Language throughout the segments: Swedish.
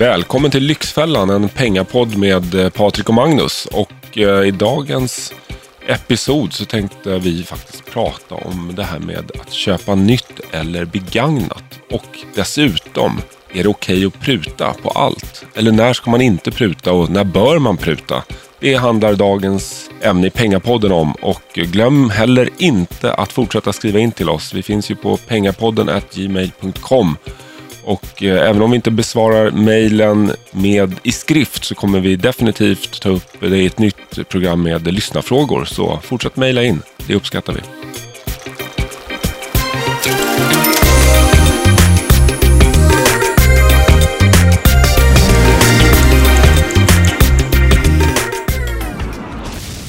Välkommen till Lyxfällan, en pengapodd med eh, Patrik och Magnus. Och eh, i dagens episod så tänkte vi faktiskt prata om det här med att köpa nytt eller begagnat. Och dessutom, är det okej att pruta på allt? Eller när ska man inte pruta och när bör man pruta? Det handlar dagens ämne i Pengapodden om och glöm heller inte att fortsätta skriva in till oss. Vi finns ju på pengapodden gmail.com och eh, även om vi inte besvarar mejlen med i skrift så kommer vi definitivt ta upp det i ett nytt program med lyssnarfrågor. Så fortsätt mejla in, det uppskattar vi.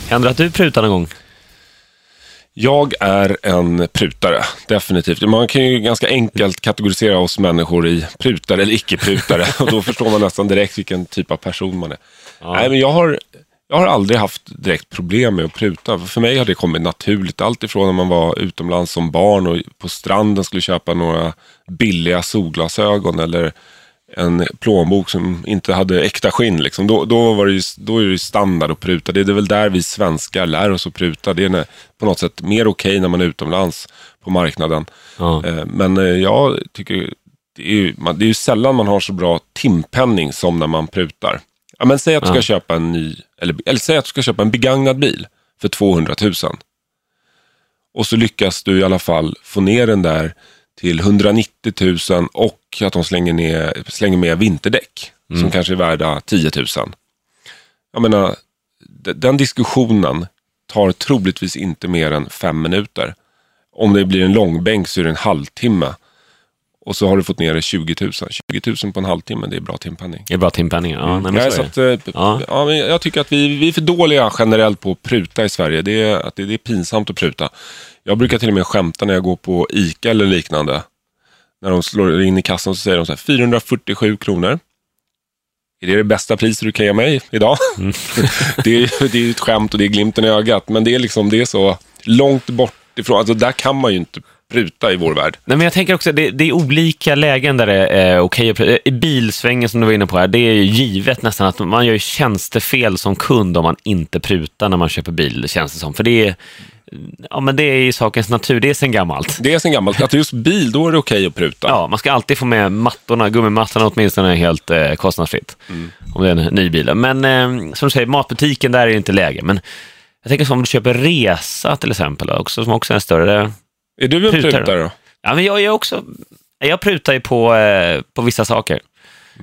Händer det att du prutar någon gång? Jag är en prutare, definitivt. Man kan ju ganska enkelt kategorisera oss människor i prutare eller icke-prutare. och då förstår man nästan direkt vilken typ av person man är. Ja. Nej, men jag har, jag har aldrig haft direkt problem med att pruta. För mig har det kommit naturligt. Allt ifrån när man var utomlands som barn och på stranden skulle köpa några billiga solglasögon eller en plånbok som inte hade äkta skinn. Liksom. Då, då, var det ju, då är det standard att pruta. Det är väl där vi svenskar lär oss att pruta. Det är på något sätt mer okej okay när man är utomlands på marknaden. Ja. Eh, men eh, jag tycker det är, ju, det är ju sällan man har så bra timpenning som när man prutar. Ja, men säg att du ska ja. köpa en ny, eller, eller säg att du ska köpa en begagnad bil för 200 000. Och så lyckas du i alla fall få ner den där till 190 000 och att de slänger, ner, slänger med vinterdäck mm. som kanske är värda 10 000. Jag menar, den diskussionen tar troligtvis inte mer än fem minuter. Om det blir en långbänk så är det en halvtimme. Och så har du fått ner det 20 000. 20 000 på en halvtimme, det är bra timpenning. Det är bra timpenning, ja. Mm. Nej, så, så att, ja. ja. men jag tycker att vi, vi är för dåliga generellt på att pruta i Sverige. Det är, att det, det är pinsamt att pruta. Jag brukar till och med skämta när jag går på ICA eller liknande. När de slår in i kassan så säger de så här, 447 kronor. Är det det bästa priset du kan ge mig idag? Mm. det, är, det är ett skämt och det är glimten i ögat, men det är, liksom, det är så långt bort ifrån. Alltså, där kan man ju inte pruta i vår värld. Nej, men jag tänker också, det, det är olika lägen där det är okej okay I bilsvängen som du var inne på här, det är ju givet nästan att man gör tjänstefel som kund om man inte prutar när man köper bil, känns det som. För det är, Ja, men det är i sakens natur. Det är sen gammalt. Det är sen gammalt. Att just bil, då är det okej okay att pruta. Ja, man ska alltid få med mattorna, gummimattorna åtminstone helt eh, kostnadsfritt. Mm. Om det är en ny bil. Men eh, som du säger, matbutiken, där är det inte läge. Men jag tänker som om du köper resa till exempel, också, som också är en större... Är du en prutare då? Ja, men jag är också... Jag prutar ju på, eh, på vissa saker.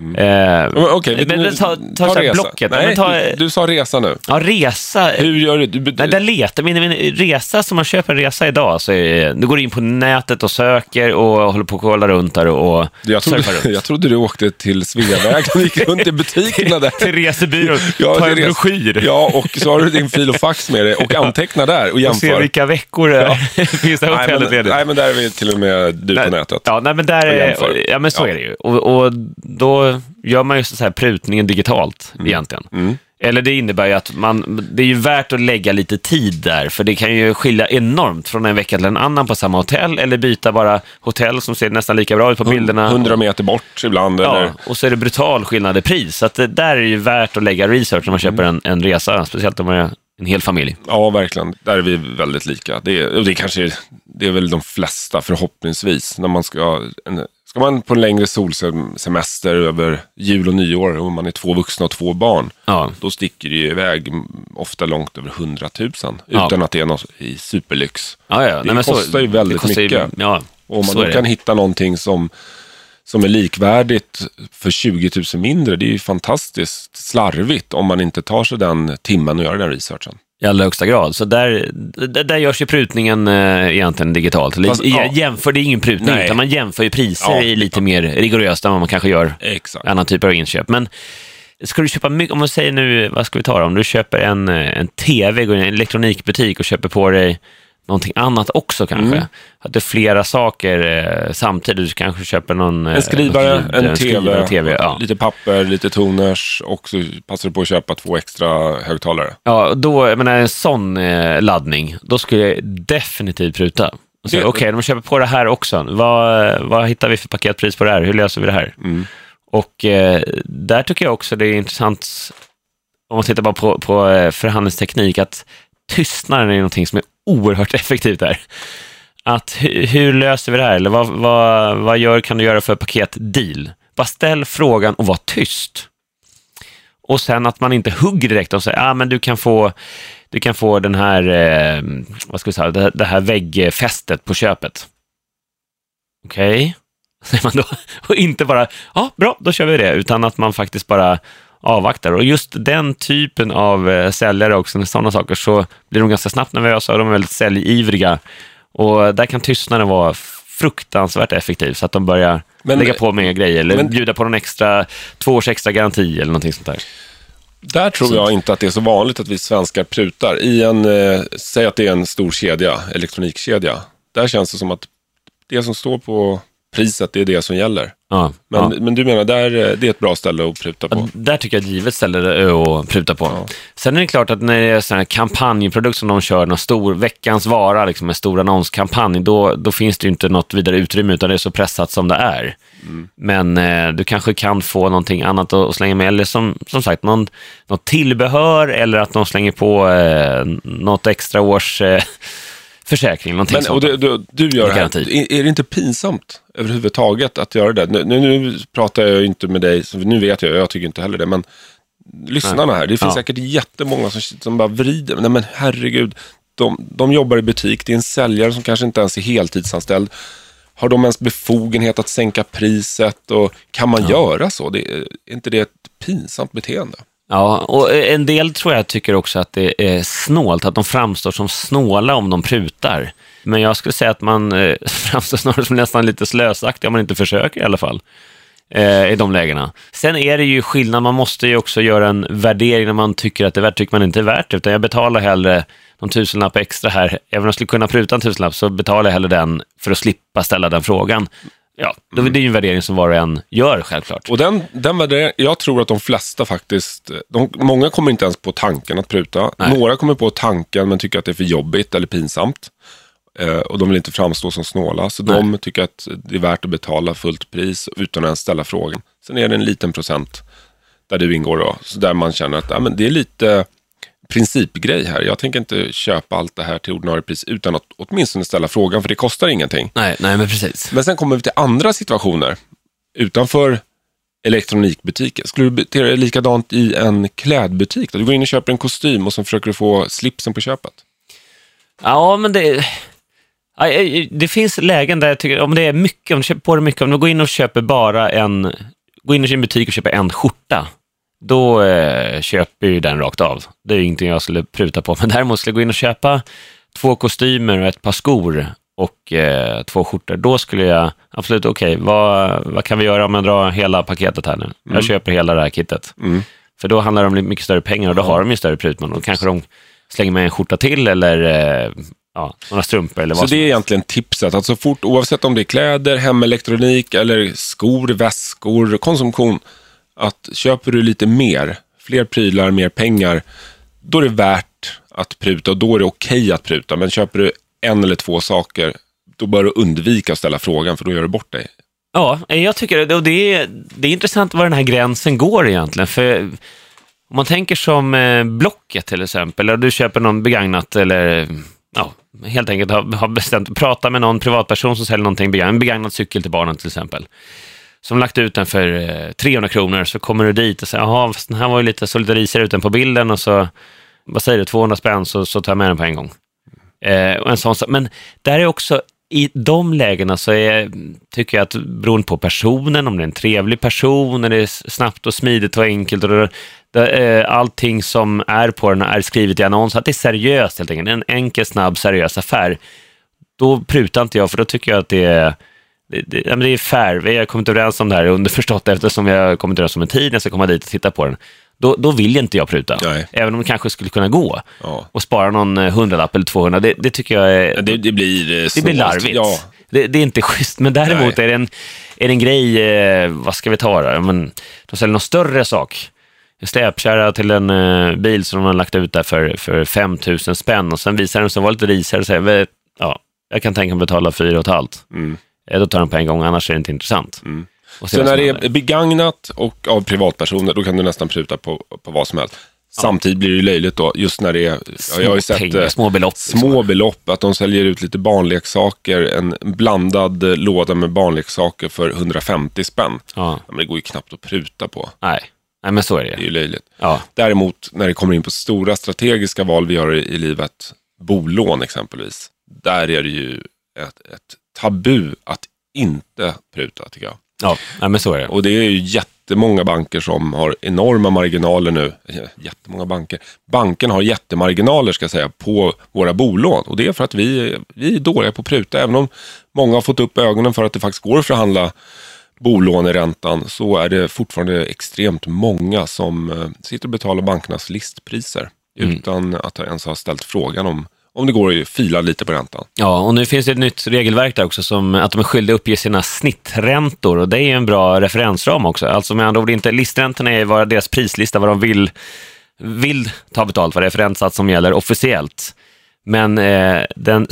Mm. Eh, okay, men, ta, ta, ta resa. Blocket. Nej, ta, du, du, sa resa nu. Ja, resa. Hur gör du? du, nej, där letar, min, min resa, som man köper en resa idag, så är, du går in på nätet och söker och håller på att kolla runt där och jag trodde, runt. Jag trodde du åkte till Sveavägen och gick runt i butikerna där. till resebyrån, ja, ta en broschyr. Ja, och så har du din fil och fax med dig och antecknar där och jämför. Och ser vilka veckor ja. finns det hotellet ledigt. Nej, men där är vi till och med du på nätet. Ja, nej, men där, ja, men så ja. är det ju. Och, och då gör man ju så här prutningen digitalt mm. egentligen. Mm. Eller det innebär ju att man, det är ju värt att lägga lite tid där, för det kan ju skilja enormt från en vecka till en annan på samma hotell, eller byta bara hotell som ser nästan lika bra ut på bilderna. Hundra meter bort ibland. Ja, eller? och så är det brutal skillnad i pris. Så att det där är ju värt att lägga research när man köper en, en resa, speciellt om man är en hel familj. Ja, verkligen. Där är vi väldigt lika. Det är, det, kanske, det är väl de flesta förhoppningsvis, när man ska en, Ska man på en längre solsemester över jul och nyår och man är två vuxna och två barn, ja. då sticker det ju iväg ofta långt över hundratusen ja. utan att det är något i superlyx. Ja, ja. Det Nej, kostar så, ju väldigt kostar mycket. Ju, ja, och om man då kan hitta någonting som, som är likvärdigt för 20 000 mindre, det är ju fantastiskt slarvigt om man inte tar sig den timmen och gör den researchen. I allra högsta grad. Så där, där, där görs ju prutningen eh, egentligen digitalt. Fast, I, ja. Jämför, det är ingen prutning, Nej. utan man jämför ju priser ja, lite mer rigoröst än vad man kanske gör Exakt. annan typ av inköp. Men ska du köpa mycket, om man säger nu, vad ska vi ta då? Om du köper en, eh, en TV, går in i en elektronikbutik och köper på dig någonting annat också kanske. Mm. Att det är flera saker eh, samtidigt. Du kanske köper någon... Eh, en skrivare, ljud, en, en TV, TV ja. lite papper, lite toners och så passar du på att köpa två extra högtalare. Ja, då, jag menar en sån eh, laddning, då skulle jag definitivt pruta. Okej, okay, de köper på det här också. Vad, vad hittar vi för paketpris på det här? Hur löser vi det här? Mm. Och eh, där tycker jag också det är intressant, om man tittar bara på, på förhandlingsteknik, att tystnaden är någonting som är oerhört effektivt där. Att hur löser vi det här? Eller vad, vad, vad gör, kan du göra för paketdeal? Bara ställ frågan och var tyst. Och sen att man inte hugger direkt och säger, ah, men du kan få, du kan få den här, eh, vad ska vi säga, det, det här väggfästet på köpet. Okej, okay. säger man då. Och inte bara, ja, bra, då kör vi det, utan att man faktiskt bara avvaktar. Och just den typen av eh, säljare också, sådana saker, så blir de ganska snabbt nervösa och de är väldigt säljivriga. Och där kan tystnaden vara fruktansvärt effektiv, så att de börjar men, lägga på mer grejer eller men, bjuda på någon extra, två års extra garanti eller någonting sånt där. Där tror jag inte att det är så vanligt att vi svenskar prutar. I en, eh, säg att det är en stor kedja, elektronikkedja. Där känns det som att det som står på priset, det är det som gäller. Ja, men, ja. men du menar, där, det är ett bra ställe att pruta på? Där tycker jag ett givet ställe att pruta på. Ja. Sen är det klart att när det är en kampanjprodukt som de kör, någon stor veckans vara, liksom en stor annonskampanj, då, då finns det ju inte något vidare utrymme, utan det är så pressat som det är. Mm. Men eh, du kanske kan få någonting annat att slänga med, eller som, som sagt, någon, något tillbehör, eller att de slänger på eh, något extra års eh, försäkring. Någonting Men, och det, du, du gör det här, är, är det inte pinsamt överhuvudtaget att göra det? Nu, nu pratar jag inte med dig, nu vet jag, jag tycker inte heller det, men lyssnarna här, det finns ja. säkert jättemånga som, som bara vrider, nej men herregud, de, de jobbar i butik, det är en säljare som kanske inte ens är heltidsanställd. Har de ens befogenhet att sänka priset och kan man ja. göra så? Det, är inte det ett pinsamt beteende? Ja, och en del tror jag tycker också att det är snålt, att de framstår som snåla om de prutar. Men jag skulle säga att man eh, framstår snarare som nästan lite slösaktig om man inte försöker i alla fall. Eh, I de lägena. Sen är det ju skillnad, man måste ju också göra en värdering när man tycker att det är värt, tycker man inte är värt utan jag betalar hellre någon tusenlapp extra här. Även om jag skulle kunna pruta en tusenlapp så betalar jag hellre den för att slippa ställa den frågan. Ja, då är det ju en värdering som var och en gör självklart. Och den, den värderingen, jag tror att de flesta faktiskt, de, många kommer inte ens på tanken att pruta. Nej. Några kommer på tanken men tycker att det är för jobbigt eller pinsamt. Eh, och de vill inte framstå som snåla. Så Nej. de tycker att det är värt att betala fullt pris utan att ens ställa frågan. Sen är det en liten procent där du ingår då, så där man känner att ja, men det är lite principgrej här. Jag tänker inte köpa allt det här till ordinarie pris utan att åtminstone ställa frågan, för det kostar ingenting. Nej, nej men precis. Men sen kommer vi till andra situationer utanför elektronikbutiken. Skulle du bete dig likadant i en klädbutik? Då? Du går in och köper en kostym och så försöker du få slipsen på köpet. Ja, men det... Det finns lägen där jag tycker, om det är mycket, om du köper på dig mycket, om du går in och köper bara en, går in i en butik och köper en skjorta, då eh, köper ju den rakt av. Det är ingenting jag skulle pruta på, men däremot skulle jag gå in och köpa två kostymer och ett par skor och eh, två skjortor, då skulle jag absolut, okej, okay, vad, vad kan vi göra om jag drar hela paketet här nu? Mm. Jag köper hela det här kittet. Mm. För då handlar det om mycket större pengar och då har de ju större prutmån. Och kanske de slänger med en skjorta till eller eh, ja, några strumpor eller vad Så det är egentligen tipset, att så fort, oavsett om det är kläder, hemelektronik eller skor, väskor, konsumtion, att köper du lite mer, fler prylar, mer pengar, då är det värt att pruta och då är det okej okay att pruta. Men köper du en eller två saker, då bör du undvika att ställa frågan för då gör du bort dig. Ja, jag tycker det. Och det är, det är intressant var den här gränsen går egentligen. För om man tänker som eh, Blocket till exempel, eller du köper någon begagnat eller ja, helt enkelt har, har bestämt att prata med någon privatperson som säljer någonting begagnat, en begagnad cykel till barnen till exempel som lagt ut den för eh, 300 kronor, så kommer du dit och säger, jaha, den här var ju lite, så lite risigare ut den på bilden och så, vad säger du, 200 spänn så, så tar jag med den på en gång. Eh, och en sån Men där är också, i de lägena så är, tycker jag att beroende på personen, om det är en trevlig person, när det är snabbt och smidigt och enkelt och det, det, eh, allting som är på den är skrivet i annons, att det är seriöst helt enkelt, en enkel, snabb, seriös affär. Då prutar inte jag, för då tycker jag att det är det, det, det är fair. Vi har kommit överens om det här underförstått eftersom vi har kommit överens om en tid när jag ska komma dit och titta på den. Då, då vill inte jag pruta. Nej. Även om det kanske skulle kunna gå. Ja. Och spara någon eh, hundralapp eller 200. Det, det tycker jag är... Det, det blir eh, Det blir larvigt. Ja. Det, det, är inte schysst. Men däremot Nej. är det, en, är det en grej, eh, vad ska vi ta då? Men, de säljer någon större sak. En släpkärra till en eh, bil som de har lagt ut där för, för 5 000 spänn. Och sen visar den sig vara lite risigare och säger, ja, jag kan tänka mig att betala 4 500. Mm. Eh, då tar den på en gång, annars är det inte intressant. Mm. Så när det är begagnat och av privatpersoner, då kan du nästan pruta på, på vad som helst. Samtidigt blir det löjligt då, just när det är, små jag har ju sett pengar, eh, små belopp. Små liksom. belopp, att de säljer ut lite barnleksaker, en blandad eh, låda med barnleksaker för 150 spänn. Ja. Men det går ju knappt att pruta på. Nej. Nej, men så är det. Det är ju löjligt. Ja. Däremot, när det kommer in på stora strategiska val vi gör i livet, bolån exempelvis, där är det ju ett, ett tabu att inte pruta, tycker jag. Ja, men så är det. Och det är ju jättemånga banker som har enorma marginaler nu. Jättemånga banker. Banken har jättemarginaler ska jag säga på våra bolån. Och det är för att vi, vi är dåliga på att pruta. Även om många har fått upp ögonen för att det faktiskt går att förhandla bolåneräntan så är det fortfarande extremt många som eh, sitter och betalar bankernas listpriser mm. utan att ens ha ställt frågan om om det går att fila lite på räntan. Ja, och nu finns det ett nytt regelverk där också, som att de är skyldiga att uppge sina snitträntor och det är en bra referensram också. Alltså med andra ord, inte listräntorna är vad deras prislista, vad de vill, vill ta betalt, vad det är för räntesats som gäller officiellt. Men eh, den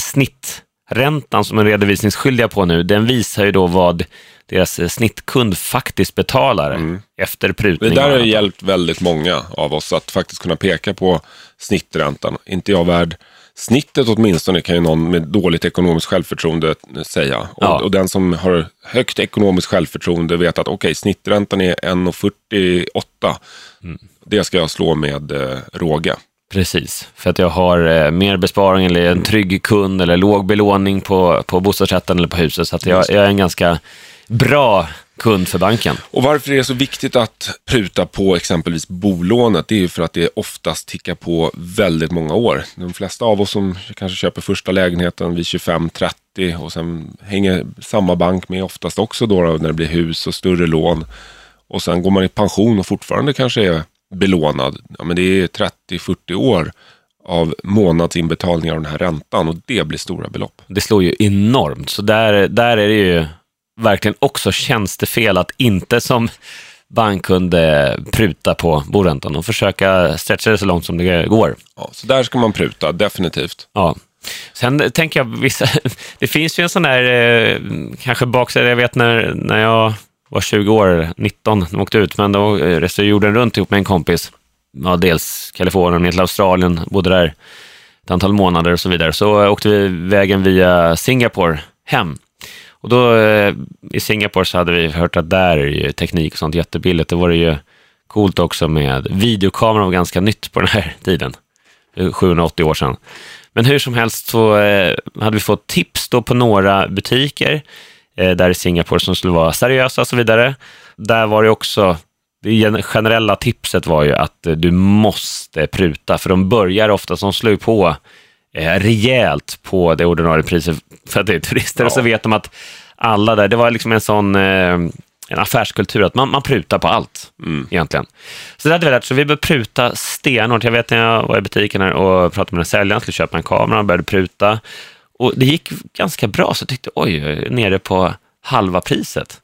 snitträntan som är redovisningsskyldiga på nu, den visar ju då vad deras eh, snittkund faktiskt betalar mm. efter prutning. Det där har hjälpt väldigt många av oss att faktiskt kunna peka på snitträntan. Inte jag värd snittet åtminstone kan ju någon med dåligt ekonomiskt självförtroende säga. Ja. Och, den som har högt ekonomiskt självförtroende vet att okej, okay, snitträntan är 1,48. Mm. Det ska jag slå med eh, råge. Precis, för att jag har eh, mer besparing eller en trygg kund eller låg belåning på, på bostadsrätten eller på huset. Så att jag, jag är en ganska bra kund för banken. Och varför är det så viktigt att pruta på exempelvis bolånet? Det är ju för att det oftast tickar på väldigt många år. De flesta av oss som kanske köper första lägenheten vid 25-30 och sen hänger samma bank med oftast också då, när det blir hus och större lån. Och sen går man i pension och fortfarande kanske är belånad. Ja, men det är 30-40 år av månadsinbetalningar av den här räntan och det blir stora belopp. Det slår ju enormt, så där, där är det ju verkligen också tjänstefel att inte som bankkund pruta på boräntan och försöka stretcha det så långt som det går. Ja, så där ska man pruta, definitivt. Ja. Sen tänker jag, vissa, det finns ju en sån där, eh, kanske baksida, jag vet när, när jag var 20 år, 19, när de åkte ut, men då eh, reste jag jorden runt ihop med en kompis. Ja, dels Kalifornien, ner till Australien, bodde där ett antal månader och så vidare. Så eh, åkte vi vägen via Singapore hem. Och då eh, i Singapore så hade vi hört att där är ju teknik och sånt jättebilligt. Det var det ju coolt också med videokameran var ganska nytt på den här tiden. 780 år sedan. Men hur som helst så hade vi fått tips då på några butiker där i Singapore som skulle vara seriösa och så vidare. Där var det också, det generella tipset var ju att du måste pruta, för de börjar ofta som slår på eh, rejält på det ordinarie priset för att det är turister. Ja. Och så vet de att alla där, det var liksom en sån eh, en affärskultur, att man, man prutar på allt mm. egentligen. Så det hade vi lärt så vi började pruta stenhårt. Jag vet när jag var i butiken här och pratade med en säljare, skulle köpa en kamera, och började pruta. Och det gick ganska bra, så jag tyckte oj, nere på halva priset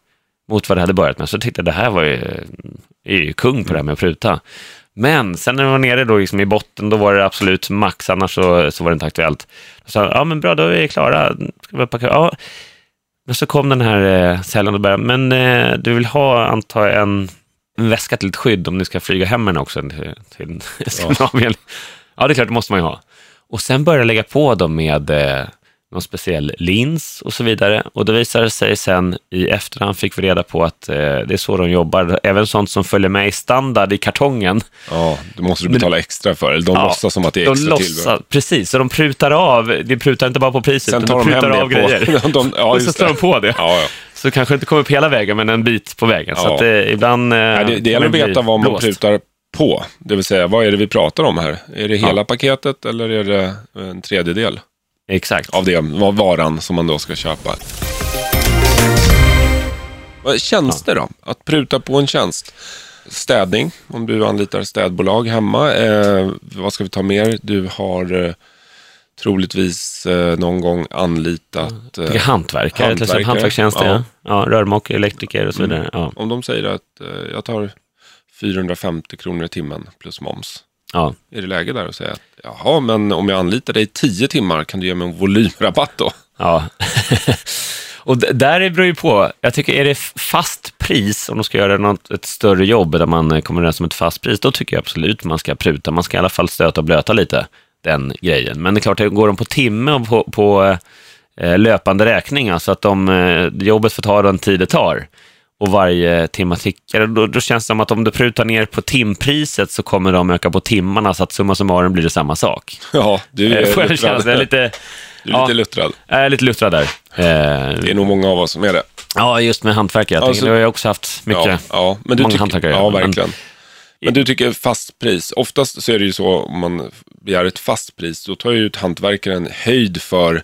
mot vad det hade börjat med. Så jag tyckte det här var ju, är ju kung på det här med att pruta. Men sen när det var nere då liksom i botten, då var det absolut max, annars så, så var det inte aktuellt. Då sa ja men bra, då är vi klara. Ska vi packa? Ja. Men så kom den här eh, säljaren och började, men eh, du vill ha, antar jag, en, en väska till ett skydd om ni ska flyga hem med den också till, till Skandinavien. Ja. ja, det är klart, det måste man ju ha. Och sen började jag lägga på dem med eh, någon speciell lins och så vidare. Och det visade sig sen i efterhand fick vi reda på att eh, det är så de jobbar. Även sånt som följer med i standard i kartongen. Ja, det måste du betala Men, extra för. Eller de ja, låtsas som att det är extra de låtsas, Precis, så de prutar av. De prutar inte bara på priset, sen tar de, de prutar av på, grejer. de, ja, och så står de på det. Ja, ja. Så kanske inte kommer upp hela vägen, men en bit på vägen. Ja. Så att, eh, ibland... Eh, Nej, det, det gäller att veta vad man blåst. prutar på. Det vill säga, vad är det vi pratar om här? Är det hela paketet eller är det en tredjedel? Exakt. Av det varan som man då ska köpa. Tjänster då? Att pruta på en tjänst. Städning, om du anlitar städbolag hemma. Eh, vad ska vi ta mer? Du har eh, troligtvis eh, någon gång anlitat eh, hantverkare, hantverkare. hantverkstjänster, ja. ja. rörmokare, elektriker och så vidare. Mm. Ja. Om de säger att eh, jag tar 450 kronor i timmen plus moms. Ja. Är det läge där att säga att jaha, men om jag anlitar dig tio timmar kan du ge mig en volymrabatt då? Ja. Och där beror ju på, jag tycker är det fast pris, om de ska göra något, ett större jobb där man kommer överens om ett fast pris, då tycker jag absolut man ska pruta. Man ska i alla fall stöta och blöta lite den grejen. Men det är klart, går de på timme och på, på eh, löpande räkning, alltså att de, eh, jobbet får ta den tid det tar och varje timme tickar, då, då känns det som att om du prutar ner på timpriset så kommer de öka på timmarna, så att summa summarum blir det samma sak. Ja, du är Får jag känsla, lite, du är lite luttrad. Jag är lite luttrad där. Det är nog många av oss som är det. Ja, just med hantverkare. Jag alltså, det har jag också haft mycket. Ja, ja men du många hantverkare. Ja, verkligen. Men, men du tycker fast pris. Oftast så är det ju så om man begär ett fast pris, då tar ju hantverkaren höjd för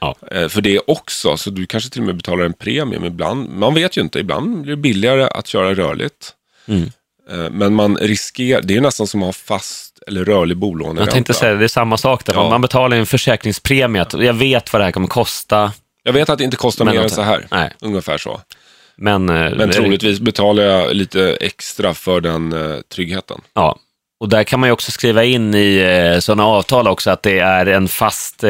Ja. Eh, för det också, så du kanske till och med betalar en premium ibland. Man vet ju inte, ibland blir det billigare att köra rörligt. Mm. Eh, men man riskerar, det är nästan som att ha fast eller rörlig bolåneränta. Jag tänkte säga, det är samma sak där. Ja. Man betalar en försäkringspremie, jag vet vad det här kommer kosta. Jag vet att det inte kostar mer än så här, Nej. ungefär så. Men, eh, Men troligtvis betalar jag lite extra för den tryggheten. Ja, och där kan man ju också skriva in i sådana avtal också att det är en fast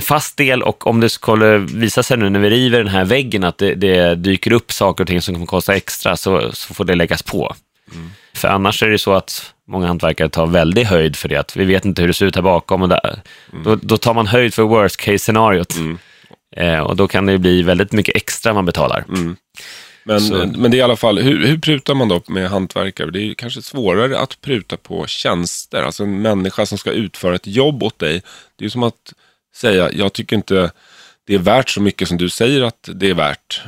fast del och om det skulle visa sig nu när vi river den här väggen att det, det dyker upp saker och ting som kommer kosta extra så, så får det läggas på. Mm. För annars är det så att många hantverkare tar väldigt höjd för det, att vi vet inte hur det ser ut här bakom och där. Mm. Då, då, tar man höjd för worst case scenariot. Mm. Eh, och då kan det bli väldigt mycket extra man betalar. Mm. Men, men det är i alla fall, hur, hur prutar man då med hantverkare? Det är kanske svårare att pruta på tjänster, alltså en människa som ska utföra ett jobb åt dig. Det är som att säga, jag tycker inte det är värt så mycket som du säger att det är värt.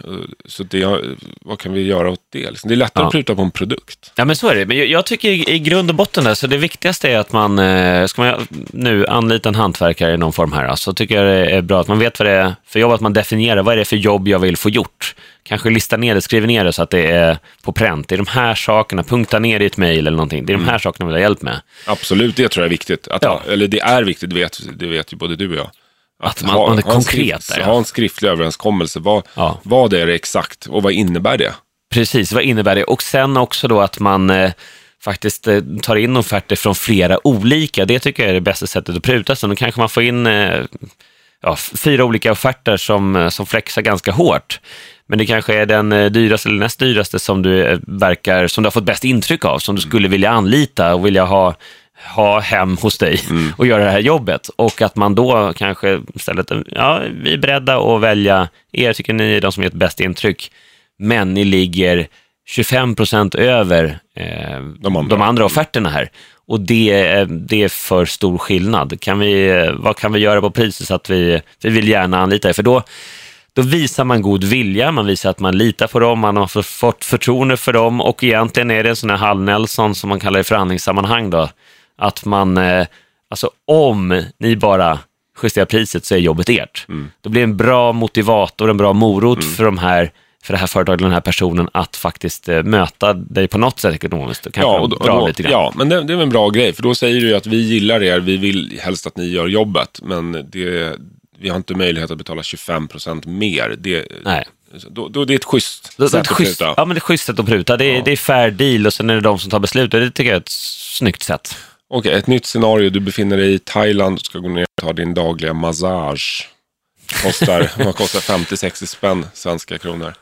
Så det, vad kan vi göra åt det? Liksom, det är lättare ja. att pruta på en produkt. Ja, men så är det. Men jag, tycker i, grund och botten, där, så det viktigaste är att man, eh, ska man nu anlita en hantverkare i någon form här, så tycker jag det är bra att man vet vad det är för jobb, att man definierar vad är det för jobb jag vill få gjort. Kanske lista ner det, skriver ner det så att det är på pränt. Det är de här sakerna, punkta ner i ett mejl eller någonting. Det är de här mm. sakerna jag vill ha hjälp med. Absolut, det tror jag är viktigt. Att, ja. Eller det är viktigt, det vet, det vet ju både du och jag. Att, man, ha, man är konkret skrift, Ha en skriftlig överenskommelse. Vad, ja. vad är det exakt och vad innebär det? Precis, vad innebär det? Och sen också då att man eh, faktiskt eh, tar in offerter från flera olika. Det tycker jag är det bästa sättet att pruta. Så då kanske man får in eh, ja, fyra olika offerter som, eh, som flexar ganska hårt. Men det kanske är den eh, dyraste eller näst dyraste som du eh, verkar, som du har fått bäst intryck av, som du skulle vilja anlita och vilja ha ha hem hos dig mm. och göra det här jobbet. Och att man då kanske istället, ja, vi är beredda att välja er, tycker ni är de som ger ett bäst intryck, men ni ligger 25 procent över eh, de, andra. de, andra. offerterna här. Och det, det är för stor skillnad. Kan vi, vad kan vi göra på priset så att vi, vi vill gärna anlita er? För då, då visar man god vilja, man visar att man litar på dem, man har fått förtroende för dem och egentligen är det en sån här Hall Nelson som man kallar i förhandlingssammanhang då, att man, eh, alltså om ni bara justerar priset så är jobbet ert. Mm. Då blir det en bra motivator, en bra morot mm. för de här för det här företaget, den här personen, att faktiskt eh, möta dig på något sätt ekonomiskt. ja, och då, och då, lite grann. ja, men det, det, är en bra grej, för då säger du ju att vi gillar er, vi vill helst att ni gör jobbet, men det, vi har inte möjlighet att betala 25 procent mer. Det, Nej. Då, då det är ett schysst då, sätt att pruta. Ja, men det är ett schysst sätt att pruta. Det är, ja. det är fair deal och sen är det de som tar beslutet. Det tycker jag är ett snyggt sätt. Okej, ett nytt scenario. Du befinner dig i Thailand och ska gå ner och ta din dagliga massage. Kostar, vad kostar 50-60 spänn svenska kronor.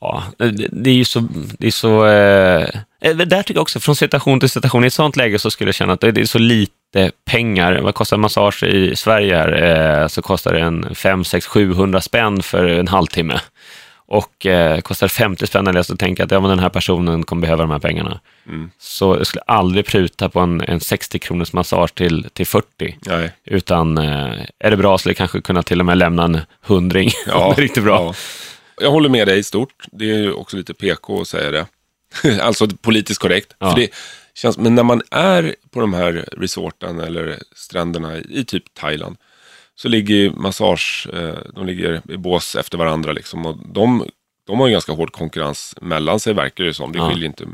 Ja, det är ju så... Det är så eh, eh, där tycker jag också, från situation till situation, i ett sånt läge så skulle jag känna att det är så lite pengar. Vad kostar en massage i Sverige här? Eh, så kostar det en 5, 6, 700 spänn för en halvtimme och eh, kostar 50 spänn eller så tänker jag att ja, men den här personen kommer behöva de här pengarna. Mm. Så jag skulle aldrig pruta på en, en 60 kronors massage till, till 40. Nej. Utan eh, är det bra så skulle jag kanske kunna till och med lämna en hundring. Ja, det är riktigt bra. Ja. Jag håller med dig i stort. Det är ju också lite PK att säga det. alltså politiskt korrekt. Ja. För det känns, men när man är på de här resorten eller stränderna i typ Thailand så ligger massage, eh, de ligger i bås efter varandra liksom. Och de, de har ju ganska hård konkurrens mellan sig verkar det som. Det skiljer ja. inte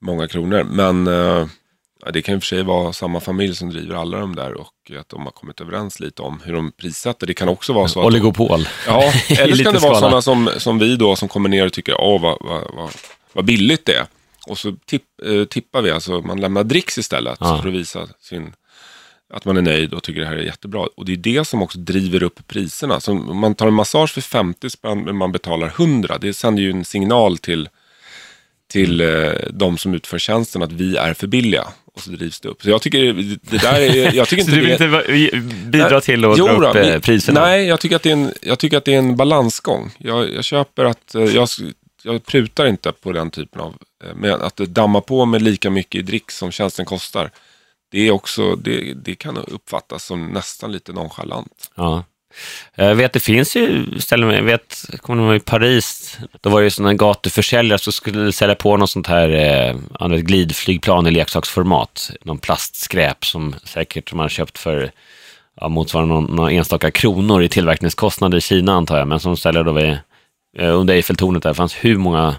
många kronor. Men eh, det kan i och för sig vara samma familj som driver alla de där och att de har kommit överens lite om hur de prissätter. Det kan också vara så att... Oligopol. Ja, eller så kan det vara sådana som, som vi då som kommer ner och tycker, åh vad, vad, vad, vad billigt det är. Och så tipp, eh, tippar vi, alltså man lämnar dricks istället ja. för att visa sin att man är nöjd och tycker det här är jättebra. Och det är det som också driver upp priserna. Så om man tar en massage för 50 spänn men man betalar 100, det sänder ju en signal till, till eh, de som utför tjänsten att vi är för billiga. Och så drivs det upp. Så jag tycker det där är... Jag tycker inte så du vill det, inte bidra nej, till att dra upp eh, priserna? Nej, jag tycker att det är en, jag tycker att det är en balansgång. Jag, jag köper att... Eh, jag, jag prutar inte på den typen av... Eh, med att damma på med lika mycket i drick som tjänsten kostar det, är också, det, det kan uppfattas som nästan lite nonchalant. Ja. Jag vet, det finns ju ställen, jag vet, jag kommer ihåg i Paris, då var det ju sådana gatuförsäljare som skulle sälja på något sånt här eh, glidflygplan i leksaksformat. Någon plastskräp som säkert man har köpt för ja, motsvarande någon, några enstaka kronor i tillverkningskostnader i Kina antar jag, men som säljer då vid, eh, under Eiffeltornet där, det fanns hur många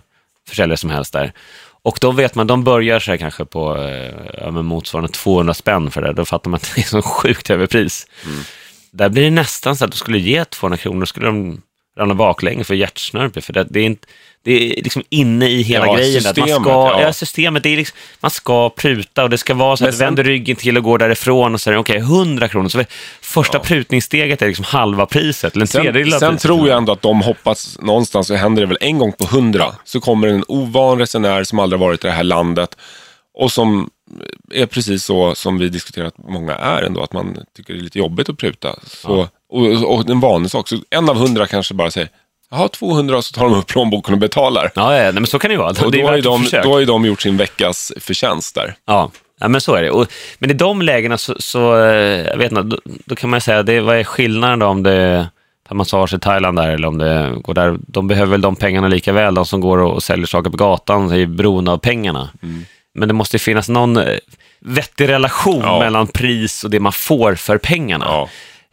försäljare som helst där. Och då vet man, de börjar så här kanske på eh, ja, motsvarande 200 spänn för det. Då fattar man att det är så sjukt överpris. Mm. Där blir det nästan så att du skulle ge 200 kronor, skulle de ramla baklänges för hjärtsnörp. För det, det, är inte, det är liksom inne i hela ja, grejen. Systemet, man ska, ja. ja. systemet, det är liksom, man ska pruta och det ska vara så att du vänder ryggen till och går därifrån och säger okej, okay, 100 kronor. Så första ja. prutningssteget är liksom halva priset, eller en tredjedel av Sen priset. tror jag ändå att de hoppas någonstans, så händer det väl en gång på 100, så kommer en ovan resenär som aldrig varit i det här landet och som är precis så som vi diskuterat många är ändå, att man tycker det är lite jobbigt att pruta. Så, och, och en vanlig sak, så en av hundra kanske bara säger Jaha, 200 och så tar de upp plånboken och betalar. Ja, ja men så kan det ju vara. Och då, har ju de, då har ju de gjort sin veckas förtjänst där. Ja, ja men så är det. Och, men i de lägena så, så eh, jag vet inte, då, då, kan man säga, det, vad är skillnaden då om det tar massage i Thailand där eller om det går där. De behöver väl de pengarna lika väl, de som går och säljer saker på gatan är beroende av pengarna. Mm. Men det måste finnas någon eh, vettig relation ja. mellan pris och det man får för pengarna. Ja.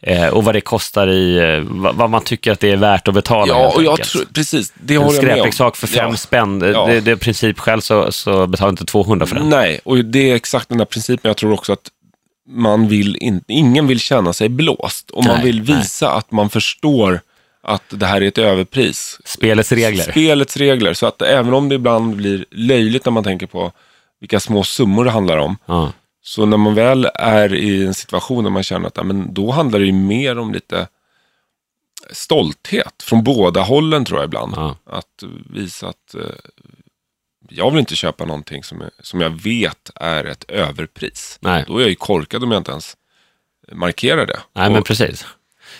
Eh, och vad det kostar i, eh, vad, vad, man tycker att det är värt att betala. Ja, och jag tror, precis, det håller jag med om. En skräpleksak för fem ja. spänn, ja. det, det är princip själv så, så betalar inte 200 för den. Nej, och det är exakt den där principen. Jag tror också att man vill in, ingen vill känna sig blåst och nej, man vill visa nej. att man förstår att det här är ett överpris. Spelets regler. Spelets regler, så att även om det ibland blir löjligt när man tänker på vilka små summor det handlar om, ja. Så när man väl är i en situation där man känner att men då handlar det ju mer om lite stolthet från båda hållen tror jag ibland. Ja. Att visa att eh, jag vill inte köpa någonting som, är, som jag vet är ett överpris. Nej. Då är jag ju korkad om jag inte ens markerar det. Nej, Och, men precis.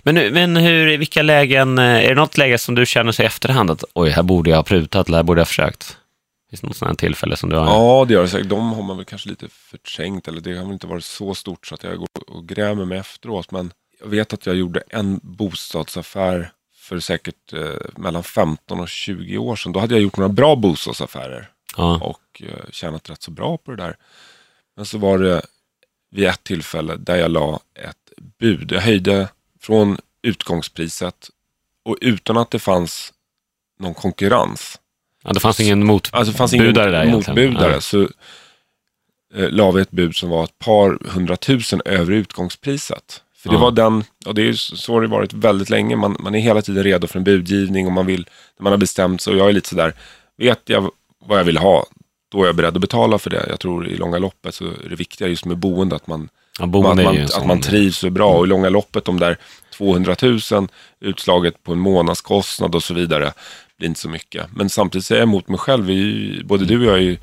Men, men hur, vilka lägen, är det något läge som du känner sig i efterhand att oj, här borde jag ha prutat eller här borde jag ha försökt? Finns det något sådant tillfälle som du har? Ja, det gör det säkert. De har man väl kanske lite förträngt, eller det har väl inte varit så stort så att jag går och grämer mig efteråt. Men jag vet att jag gjorde en bostadsaffär för säkert eh, mellan 15 och 20 år sedan. Då hade jag gjort några bra bostadsaffärer ja. och eh, tjänat rätt så bra på det där. Men så var det vid ett tillfälle där jag la ett bud. Jag höjde från utgångspriset och utan att det fanns någon konkurrens Ja, det fanns ingen motbudare alltså, fanns ingen där motbudare, ja. så eh, la vi ett bud som var ett par hundratusen över utgångspriset. För det ja. var den, och det är så har det varit väldigt länge, man, man är hela tiden redo för en budgivning och man vill, när man har bestämt sig, och jag är lite sådär, vet jag vad jag vill ha, då är jag beredd att betala för det. Jag tror i långa loppet så är det viktiga just med boende, att man, ja, boende att, man, att man trivs och är bra. Mm. Och i långa loppet, de där 200 000 utslaget på en månadskostnad och så vidare, blir inte så mycket. Men samtidigt säger jag emot mig själv. Vi, både du och jag är ju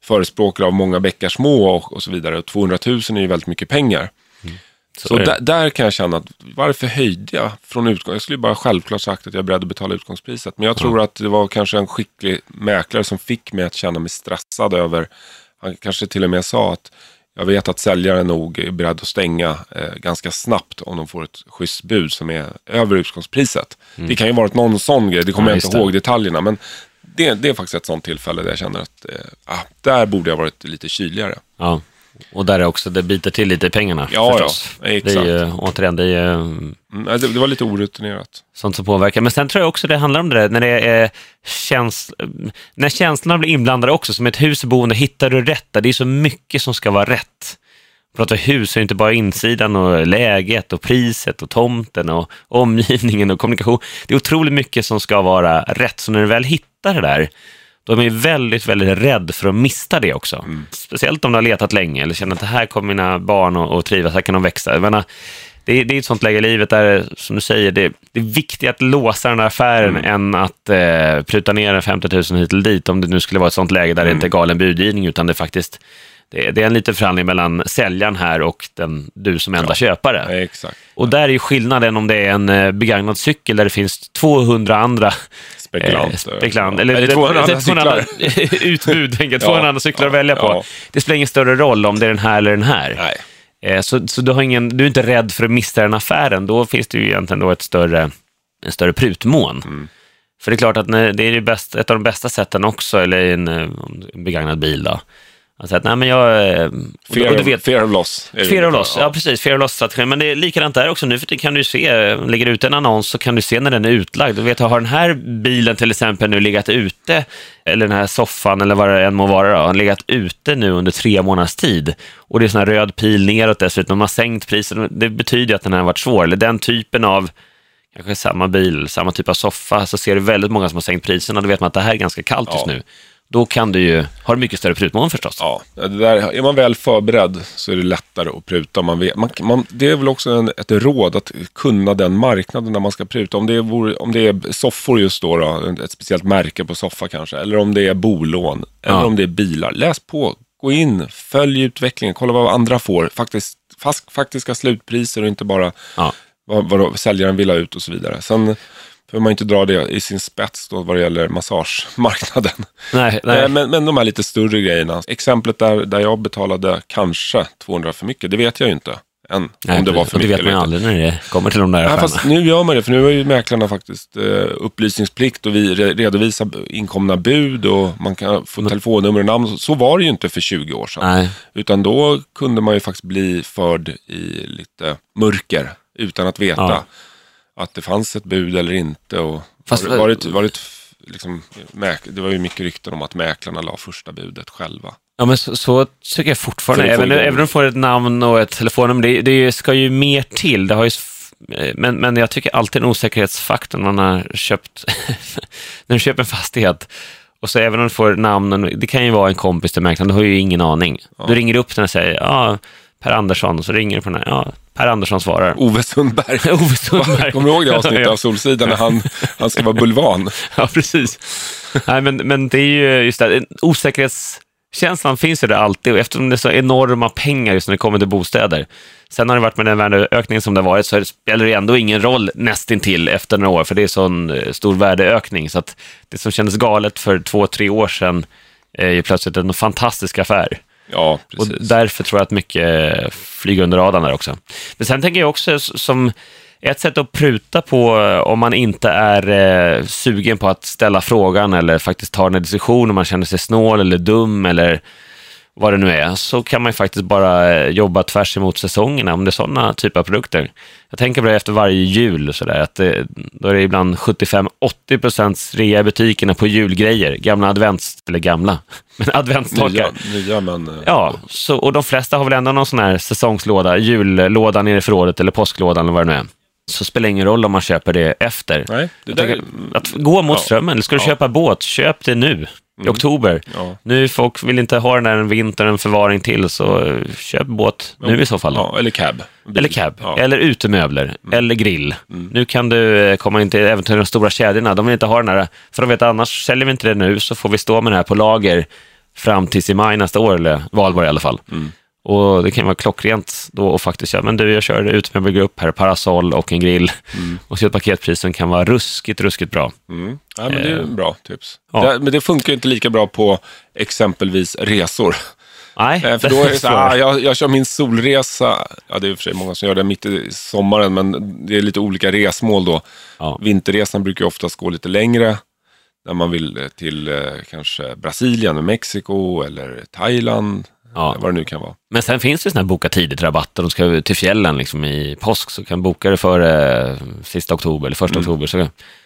förespråkare av många bäckar små och, och så vidare. Och 200 000 är ju väldigt mycket pengar. Mm. Så, så där, där, kan jag känna att varför höjde jag från utgång? Jag skulle bara självklart sagt att jag är beredd att betala utgångspriset. Men jag tror mm. att det var kanske en skicklig mäklare som fick mig att känna mig stressad över, han kanske till och med sa att jag vet att säljaren nog är beredd att stänga eh, ganska snabbt om de får ett schysst bud som är över utgångspriset. Mm. Det kan ju varit någon sån grej, det kommer ja, jag inte ihåg detaljerna. Men det, det, är faktiskt ett sånt tillfälle där jag känner att eh, ah, där borde jag varit lite kyligare. Ja. Och där är också, det biter till lite i pengarna ja, förstås. Ja, exakt. Det är ju, återigen, det är mm, det, det, var lite orutinerat. Sånt som påverkar. Men sen tror jag också det handlar om det där, när det är käns när känslorna blir inblandade också. Som ett husboende, hittar du rätt där? Det är så mycket som ska vara rätt. Pratar hus är inte bara insidan och läget och priset och tomten och omgivningen och kommunikation. Det är otroligt mycket som ska vara rätt. Så när du väl hittar det där, då är man väldigt, väldigt rädd för att mista det också. Mm. Speciellt om du har letat länge eller känner att det här kommer mina barn att trivas, här kan de växa. Jag menar, det är, det är ett sånt läge i livet där, som du säger, det, det är viktigt att låsa den här affären mm. än att eh, pruta ner en 50 000 hit eller dit, om det nu skulle vara ett sånt läge där mm. det inte är galen budgivning, utan det faktiskt det är, det är en liten förhandling mellan säljaren här och den, du som enda ja, köpare. Exakt. Och där är ju skillnaden om det är en eh, begagnad cykel där det finns 200 andra spekulanter. Eh, spekulant, eller, eller 200 andra cyklar. utbud, 200 ja, andra cyklar att välja på. Det spelar ingen större roll om det är den här eller den här. Nej. Eh, så, så du, har ingen, du är inte rädd för att missa den affären. Då finns det ju egentligen då ett större, en större prutmån. Mm. För det är klart att det är det bästa, ett av de bästa sätten också, eller en, en begagnad bil då, Alltså att, nej, men jag, eh, fear, och du vet, fear of loss. Fear of loss, ja. ja precis. Fear of loss-strategin. Men det är likadant där också. Nu för kan du se, lägger du ut en annons så kan du se när den är utlagd. Du vet, har den här bilen till exempel nu legat ute, eller den här soffan eller vad det än må vara, då, har legat ute nu under tre månaders tid. Och det är sån här röd pil neråt dessutom. De har sänkt priset. Det betyder att den här har varit svår. Eller den typen av kanske samma bil, samma typ av soffa, så ser du väldigt många som har sänkt priserna. Då vet man att det här är ganska kallt just nu då kan du ju ha mycket större prutmån förstås. Ja, det där, är man väl förberedd så är det lättare att pruta. Man vet, man, man, det är väl också en, ett råd att kunna den marknaden när man ska pruta. Om det är, om det är soffor just då, då, ett speciellt märke på soffa kanske, eller om det är bolån, eller om det är bilar. Läs på, gå in, följ utvecklingen, kolla vad andra får. Faktiskt, fast, faktiska slutpriser och inte bara ja. vad, vad säljaren vill ha ut och så vidare. Sen, behöver man inte dra det i sin spets då vad det gäller massagemarknaden. Nej, nej. Eh, men, men de här lite större grejerna. Exemplet där, där jag betalade kanske 200 för mycket, det vet jag ju inte. Än, nej, om det var för mycket. Det vet man aldrig när det kommer till de där affärerna. Fast nu gör man det, för nu har ju mäklarna faktiskt eh, upplysningsplikt och vi re redovisar inkomna bud och man kan få telefonnummer och namn. Så var det ju inte för 20 år sedan. Nej. Utan då kunde man ju faktiskt bli förd i lite mörker utan att veta. Ja att det fanns ett bud eller inte. Och Fast, var, var, det, var det, liksom, det var ju mycket rykten om att mäklarna la första budet själva. Ja, men så, så tycker jag fortfarande. Även, även om du får ett namn och ett telefonnummer, det, det ska ju mer till. Det har ju, men, men jag tycker alltid en osäkerhetsfaktor när man har köpt, när du köper en fastighet. Och så även om du får namn, det kan ju vara en kompis till mäklaren, du har ju ingen aning. Ja. Du ringer upp den och säger, ja, Per Andersson, så ringer du på den här, ja, Per Andersson svarar. Ove Sundberg. Ove Sundberg. Kommer du ihåg det avsnittet av Solsidan när han, han ska vara bulvan? ja, precis. Nej, men, men det är ju just det, osäkerhetskänslan finns ju där alltid och eftersom det är så enorma pengar just när det kommer till bostäder. Sen har det varit med den värdeökningen som det har varit så spelar det ändå ingen roll nästintill efter några år, för det är sån eh, stor värdeökning. Så att det som kändes galet för två, tre år sedan är ju plötsligt en fantastisk affär. Ja, precis. Och därför tror jag att mycket flyger under radarn där också. Men sen tänker jag också som ett sätt att pruta på eh, om man inte är eh, sugen på att ställa frågan eller faktiskt ta en diskussion om man känner sig snål eller dum eller vad det nu är, så kan man ju faktiskt bara eh, jobba tvärs emot säsongerna om det är sådana typer av produkter. Jag tänker på det efter varje jul, så där, att det, då är det ibland 75-80 procents rea i butikerna på julgrejer, gamla advents, eller gamla, men adventsstakar. Nya, nya, men... Eh, ja, så, och de flesta har väl ändå någon sån här säsongslåda, jullåda nere i förrådet eller påsklådan eller vad det nu är så spelar det ingen roll om man köper det efter. Nej, det där... Att gå mot ja, strömmen, ska du ja. köpa båt, köp det nu i mm. oktober. Ja. Nu folk vill inte ha den där en vinter, en förvaring till, så köp båt nu i så fall. Ja, eller cab. Bil. Eller cab, ja. eller utemöbler, mm. eller grill. Mm. Nu kan du eh, komma in till även till de stora kedjorna, de vill inte ha den här, för de vet annars säljer vi inte det nu så får vi stå med den här på lager fram tills i maj nästa år, eller valborg i alla fall. Mm. Och det kan vara klockrent då och faktiskt säga, men du, jag kör ut med en grupp här, parasoll och en grill. Mm. Och så paketprisen kan vara ruskigt, ruskigt bra. Mm. Ja, men det är eh, bra tips. Ja. Det, men det funkar inte lika bra på exempelvis resor. Nej, eh, för då är det så här, jag, jag kör min solresa, ja det är i och för sig många som gör det mitt i sommaren, men det är lite olika resmål då. Ja. Vinterresan brukar oftast gå lite längre, när man vill till eh, kanske Brasilien, Mexiko eller Thailand Ja. Vad det nu kan vara. Men sen finns det sådana här boka tidigt-rabatter. De ska till fjällen liksom i påsk så kan boka det före eh, sista oktober eller första mm. oktober så,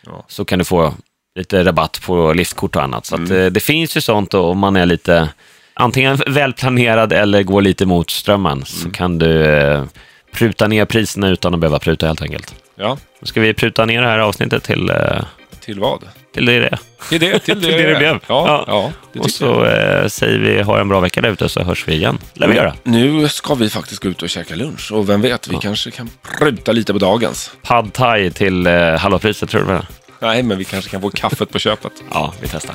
ja. så kan du få lite rabatt på liftkort och annat. Så mm. att, eh, det finns ju sånt om man är lite antingen välplanerad eller går lite mot strömmen mm. så kan du eh, pruta ner priserna utan att behöva pruta helt enkelt. Ja. Då ska vi pruta ner det här avsnittet till eh, Till vad? Till det det Till det, till det, till det, det blev. Ja, ja. ja och så eh, säger vi ha en bra vecka där ute så hörs vi igen. lär vi göra. Nu ska vi faktiskt gå ut och käka lunch och vem vet, vi ja. kanske kan pruta lite på dagens. Pad thai till eh, halva priset tror du? Nej, men vi kanske kan få kaffet på köpet. ja, vi testar.